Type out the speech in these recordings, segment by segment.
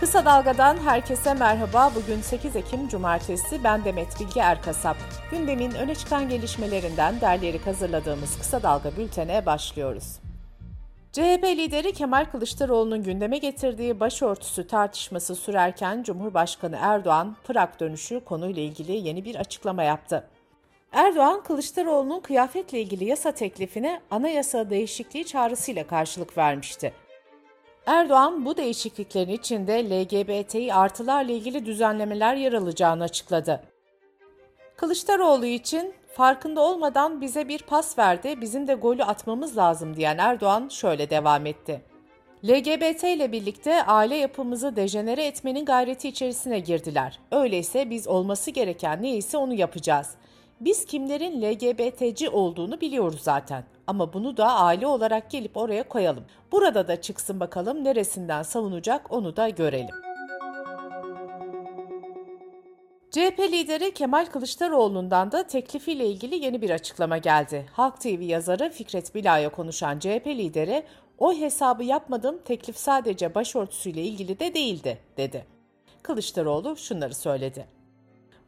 Kısa Dalga'dan herkese merhaba. Bugün 8 Ekim Cumartesi. Ben Demet Bilge Erkasap. Gündemin öne çıkan gelişmelerinden derleyerek hazırladığımız Kısa Dalga bültene başlıyoruz. CHP lideri Kemal Kılıçdaroğlu'nun gündeme getirdiği başörtüsü tartışması sürerken Cumhurbaşkanı Erdoğan, Prag dönüşü konuyla ilgili yeni bir açıklama yaptı. Erdoğan, Kılıçdaroğlu'nun kıyafetle ilgili yasa teklifine anayasa değişikliği çağrısıyla karşılık vermişti. Erdoğan bu değişikliklerin içinde LGBTİ artılarla ilgili düzenlemeler yer alacağını açıkladı. Kılıçdaroğlu için farkında olmadan bize bir pas verdi, bizim de golü atmamız lazım diyen Erdoğan şöyle devam etti. LGBT ile birlikte aile yapımızı dejenere etmenin gayreti içerisine girdiler. Öyleyse biz olması gereken neyse onu yapacağız. Biz kimlerin LGBT'ci olduğunu biliyoruz zaten. Ama bunu da aile olarak gelip oraya koyalım. Burada da çıksın bakalım neresinden savunacak onu da görelim. CHP lideri Kemal Kılıçdaroğlu'ndan da teklifiyle ilgili yeni bir açıklama geldi. Halk TV yazarı Fikret Bila'ya konuşan CHP lideri, oy hesabı yapmadım, teklif sadece başörtüsüyle ilgili de değildi, dedi. Kılıçdaroğlu şunları söyledi.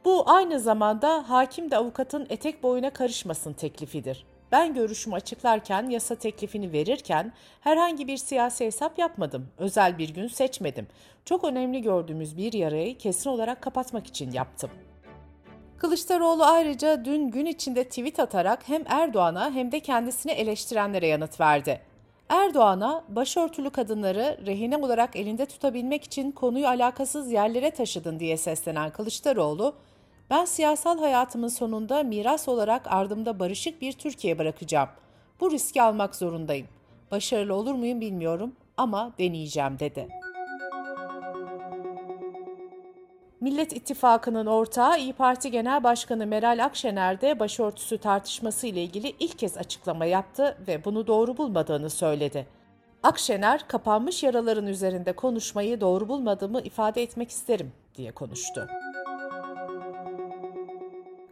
Bu aynı zamanda hakim de avukatın etek boyuna karışmasın teklifidir. Ben görüşümü açıklarken, yasa teklifini verirken herhangi bir siyasi hesap yapmadım. Özel bir gün seçmedim. Çok önemli gördüğümüz bir yarayı kesin olarak kapatmak için yaptım. Kılıçdaroğlu ayrıca dün gün içinde tweet atarak hem Erdoğan'a hem de kendisini eleştirenlere yanıt verdi. Erdoğan'a başörtülü kadınları rehine olarak elinde tutabilmek için konuyu alakasız yerlere taşıdın diye seslenen Kılıçdaroğlu, ben siyasal hayatımın sonunda miras olarak ardımda barışık bir Türkiye bırakacağım. Bu riski almak zorundayım. Başarılı olur muyum bilmiyorum ama deneyeceğim dedi. Millet İttifakı'nın ortağı İyi Parti Genel Başkanı Meral Akşener de başörtüsü tartışması ile ilgili ilk kez açıklama yaptı ve bunu doğru bulmadığını söyledi. Akşener, kapanmış yaraların üzerinde konuşmayı doğru bulmadığımı ifade etmek isterim diye konuştu.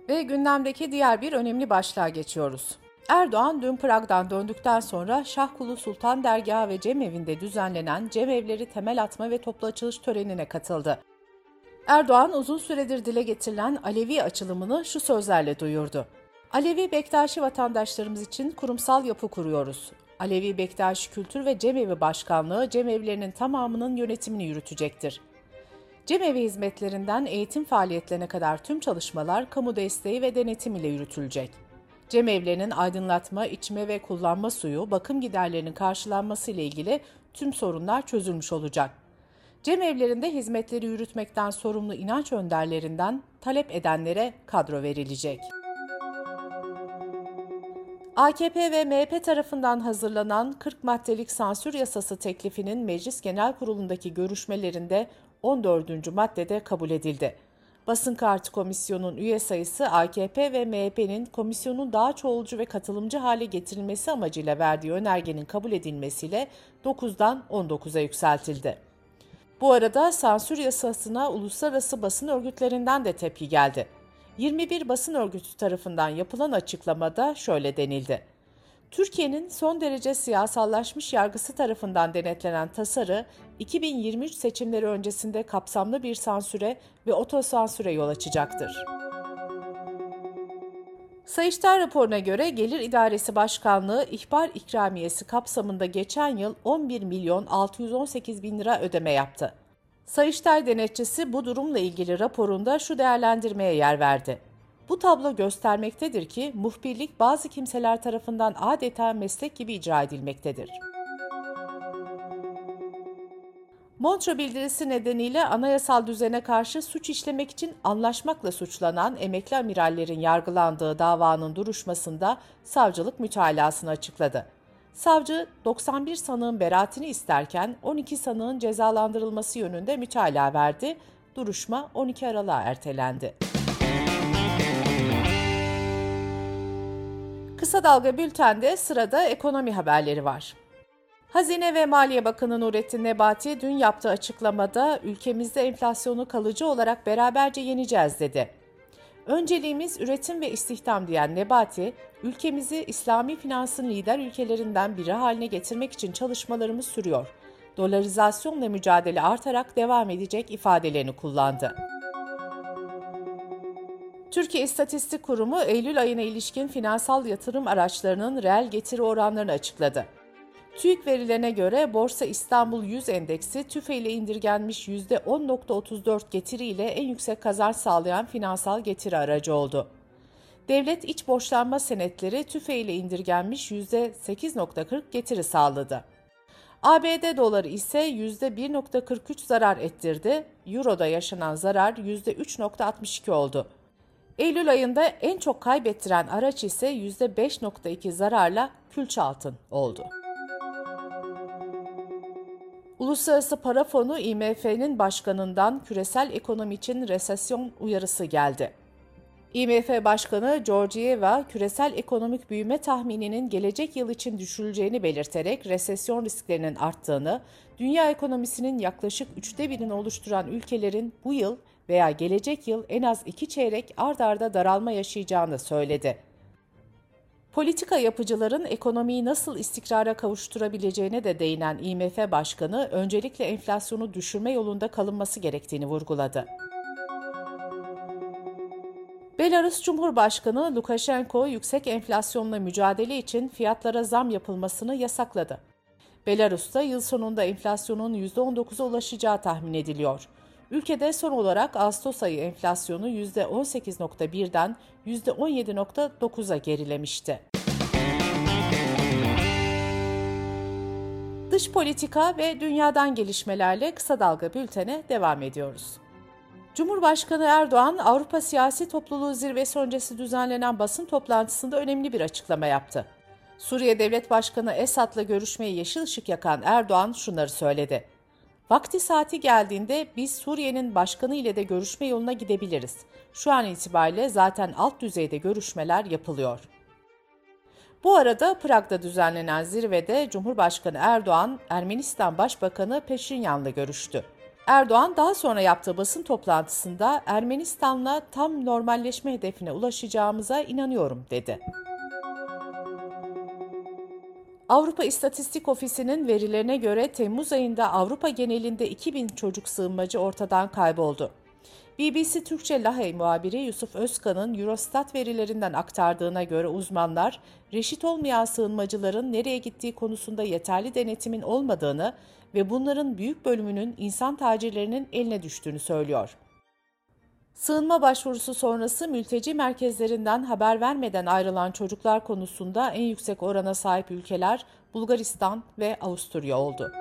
Ve gündemdeki diğer bir önemli başlığa geçiyoruz. Erdoğan dün Prag'dan döndükten sonra Şahkulu Sultan Dergahı ve Cemevi'nde düzenlenen Cemevleri temel atma ve toplu açılış törenine katıldı. Erdoğan uzun süredir dile getirilen Alevi açılımını şu sözlerle duyurdu. Alevi Bektaşi vatandaşlarımız için kurumsal yapı kuruyoruz. Alevi Bektaşi Kültür ve Cemevi Başkanlığı cemevlerinin tamamının yönetimini yürütecektir. Cemevi hizmetlerinden eğitim faaliyetlerine kadar tüm çalışmalar kamu desteği ve denetim ile yürütülecek. Cemevlerinin aydınlatma, içme ve kullanma suyu, bakım giderlerinin karşılanması ile ilgili tüm sorunlar çözülmüş olacak. Cemevlerinde hizmetleri yürütmekten sorumlu inanç önderlerinden talep edenlere kadro verilecek. AKP ve MHP tarafından hazırlanan 40 maddelik sansür yasası teklifinin Meclis Genel Kurulu'ndaki görüşmelerinde 14. maddede kabul edildi. Basın Kartı Komisyonu'nun üye sayısı AKP ve MHP'nin komisyonun daha çoğulcu ve katılımcı hale getirilmesi amacıyla verdiği önergenin kabul edilmesiyle 9'dan 19'a yükseltildi. Bu arada sansür yasasına uluslararası basın örgütlerinden de tepki geldi. 21 basın örgütü tarafından yapılan açıklamada şöyle denildi. Türkiye'nin son derece siyasallaşmış yargısı tarafından denetlenen tasarı 2023 seçimleri öncesinde kapsamlı bir sansüre ve otosansüre yol açacaktır. Sayıştay raporuna göre Gelir İdaresi Başkanlığı ihbar ikramiyesi kapsamında geçen yıl 11 milyon 618 bin lira ödeme yaptı. Sayıştay denetçisi bu durumla ilgili raporunda şu değerlendirmeye yer verdi. Bu tablo göstermektedir ki muhbirlik bazı kimseler tarafından adeta meslek gibi icra edilmektedir. Montreux bildirisi nedeniyle anayasal düzene karşı suç işlemek için anlaşmakla suçlanan emekli amirallerin yargılandığı davanın duruşmasında savcılık mütalasını açıkladı. Savcı 91 sanığın beraatini isterken 12 sanığın cezalandırılması yönünde mütalaa verdi. Duruşma 12 Aralık'a ertelendi. Kısa Dalga Bülten'de sırada ekonomi haberleri var. Hazine ve Maliye Bakanı Nurettin Nebati dün yaptığı açıklamada ülkemizde enflasyonu kalıcı olarak beraberce yeneceğiz dedi. Önceliğimiz üretim ve istihdam diyen Nebati, ülkemizi İslami finansın lider ülkelerinden biri haline getirmek için çalışmalarımız sürüyor. dolarizasyonla mücadele artarak devam edecek ifadelerini kullandı. Türkiye İstatistik Kurumu Eylül ayına ilişkin finansal yatırım araçlarının reel getiri oranlarını açıkladı. TÜİK verilerine göre Borsa İstanbul 100 endeksi tüfe ile indirgenmiş %10.34 getiriyle en yüksek kazanç sağlayan finansal getiri aracı oldu. Devlet iç borçlanma senetleri tüfe ile indirgenmiş %8.40 getiri sağladı. ABD doları ise %1.43 zarar ettirdi. Euro'da yaşanan zarar %3.62 oldu. Eylül ayında en çok kaybettiren araç ise %5.2 zararla külçe altın oldu. Uluslararası Para Fonu IMF'nin başkanından küresel ekonomi için resesyon uyarısı geldi. IMF Başkanı Georgieva, küresel ekonomik büyüme tahmininin gelecek yıl için düşürüleceğini belirterek resesyon risklerinin arttığını, dünya ekonomisinin yaklaşık üçte birini oluşturan ülkelerin bu yıl veya gelecek yıl en az iki çeyrek ard arda daralma yaşayacağını söyledi. Politika yapıcıların ekonomiyi nasıl istikrara kavuşturabileceğine de değinen IMF Başkanı, öncelikle enflasyonu düşürme yolunda kalınması gerektiğini vurguladı. Belarus Cumhurbaşkanı Lukashenko yüksek enflasyonla mücadele için fiyatlara zam yapılmasını yasakladı. Belarus'ta yıl sonunda enflasyonun %19'a ulaşacağı tahmin ediliyor. Ülkede son olarak Ağustos ayı enflasyonu %18.1'den %17.9'a gerilemişti. Dış politika ve dünyadan gelişmelerle kısa dalga bültene devam ediyoruz. Cumhurbaşkanı Erdoğan, Avrupa Siyasi Topluluğu zirvesi öncesi düzenlenen basın toplantısında önemli bir açıklama yaptı. Suriye Devlet Başkanı Esad'la görüşmeye yeşil ışık yakan Erdoğan şunları söyledi. Vakti saati geldiğinde biz Suriye'nin başkanı ile de görüşme yoluna gidebiliriz. Şu an itibariyle zaten alt düzeyde görüşmeler yapılıyor. Bu arada Prag'da düzenlenen zirvede Cumhurbaşkanı Erdoğan, Ermenistan Başbakanı Peşinyan'la görüştü. Erdoğan daha sonra yaptığı basın toplantısında Ermenistan'la tam normalleşme hedefine ulaşacağımıza inanıyorum dedi. Avrupa İstatistik Ofisi'nin verilerine göre Temmuz ayında Avrupa genelinde 2000 çocuk sığınmacı ortadan kayboldu. BBC Türkçe Lahey muhabiri Yusuf Özkan'ın Eurostat verilerinden aktardığına göre uzmanlar, reşit olmayan sığınmacıların nereye gittiği konusunda yeterli denetimin olmadığını ve bunların büyük bölümünün insan tacirlerinin eline düştüğünü söylüyor. Sığınma başvurusu sonrası mülteci merkezlerinden haber vermeden ayrılan çocuklar konusunda en yüksek orana sahip ülkeler Bulgaristan ve Avusturya oldu.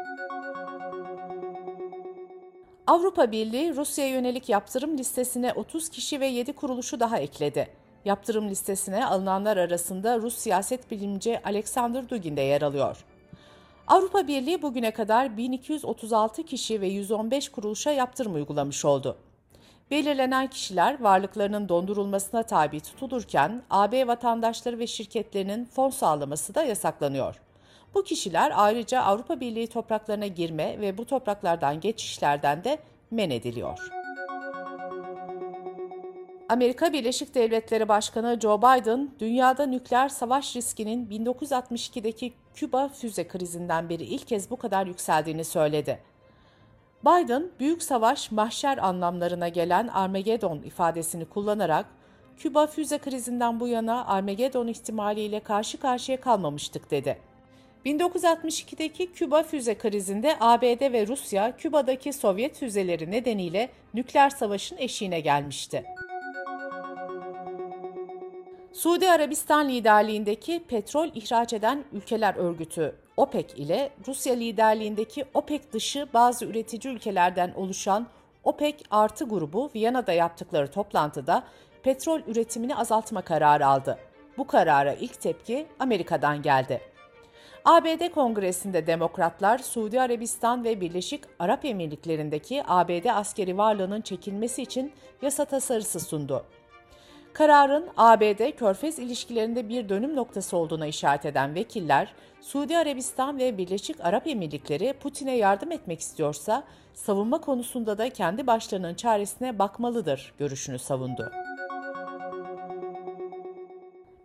Avrupa Birliği Rusya'ya yönelik yaptırım listesine 30 kişi ve 7 kuruluşu daha ekledi. Yaptırım listesine alınanlar arasında Rus siyaset bilimci Alexander Dugin de yer alıyor. Avrupa Birliği bugüne kadar 1236 kişi ve 115 kuruluşa yaptırım uygulamış oldu. Belirlenen kişiler varlıklarının dondurulmasına tabi tutulurken AB vatandaşları ve şirketlerinin fon sağlaması da yasaklanıyor. Bu kişiler ayrıca Avrupa Birliği topraklarına girme ve bu topraklardan geçişlerden de men ediliyor. Amerika Birleşik Devletleri Başkanı Joe Biden, dünyada nükleer savaş riskinin 1962'deki Küba füze krizinden beri ilk kez bu kadar yükseldiğini söyledi. Biden, büyük savaş mahşer anlamlarına gelen Armageddon ifadesini kullanarak, Küba füze krizinden bu yana Armageddon ihtimaliyle karşı karşıya kalmamıştık dedi. 1962'deki Küba füze krizinde ABD ve Rusya, Küba'daki Sovyet füzeleri nedeniyle nükleer savaşın eşiğine gelmişti. Suudi Arabistan liderliğindeki petrol ihraç eden ülkeler örgütü OPEC ile Rusya liderliğindeki OPEC dışı bazı üretici ülkelerden oluşan OPEC artı grubu Viyana'da yaptıkları toplantıda petrol üretimini azaltma kararı aldı. Bu karara ilk tepki Amerika'dan geldi. ABD Kongresi'nde demokratlar Suudi Arabistan ve Birleşik Arap Emirlikleri'ndeki ABD askeri varlığının çekilmesi için yasa tasarısı sundu. Kararın ABD-Körfez ilişkilerinde bir dönüm noktası olduğuna işaret eden vekiller, Suudi Arabistan ve Birleşik Arap Emirlikleri Putin'e yardım etmek istiyorsa, savunma konusunda da kendi başlarının çaresine bakmalıdır görüşünü savundu.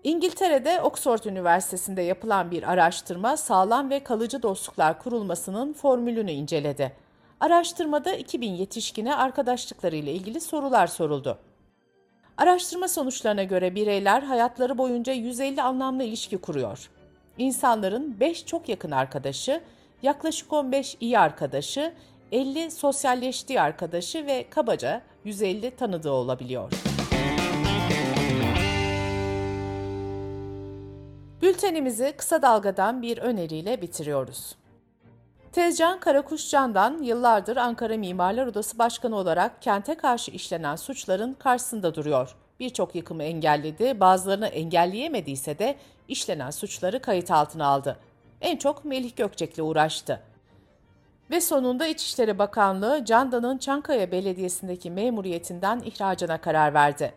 İngiltere'de Oxford Üniversitesi'nde yapılan bir araştırma sağlam ve kalıcı dostluklar kurulmasının formülünü inceledi. Araştırmada 2000 yetişkine arkadaşlıkları ile ilgili sorular soruldu. Araştırma sonuçlarına göre bireyler hayatları boyunca 150 anlamlı ilişki kuruyor. İnsanların 5 çok yakın arkadaşı, yaklaşık 15 iyi arkadaşı, 50 sosyalleştiği arkadaşı ve kabaca 150 tanıdığı olabiliyor. Bültenimizi kısa dalgadan bir öneriyle bitiriyoruz. Tezcan Karakuşcan'dan yıllardır Ankara Mimarlar Odası Başkanı olarak kente karşı işlenen suçların karşısında duruyor. Birçok yıkımı engelledi, bazılarını engelleyemediyse de işlenen suçları kayıt altına aldı. En çok Melih Gökçek'le uğraştı. Ve sonunda İçişleri Bakanlığı Candan'ın Çankaya Belediyesi'ndeki memuriyetinden ihracına karar verdi.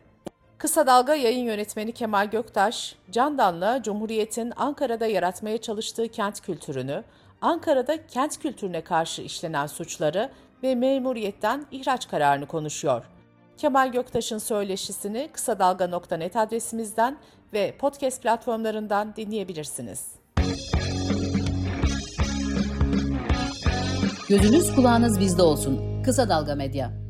Kısa Dalga yayın yönetmeni Kemal Göktaş, Candan'la Cumhuriyet'in Ankara'da yaratmaya çalıştığı kent kültürünü, Ankara'da kent kültürüne karşı işlenen suçları ve memuriyetten ihraç kararını konuşuyor. Kemal Göktaş'ın söyleşisini kısa dalga.net adresimizden ve podcast platformlarından dinleyebilirsiniz. Gözünüz kulağınız bizde olsun. Kısa Dalga Medya.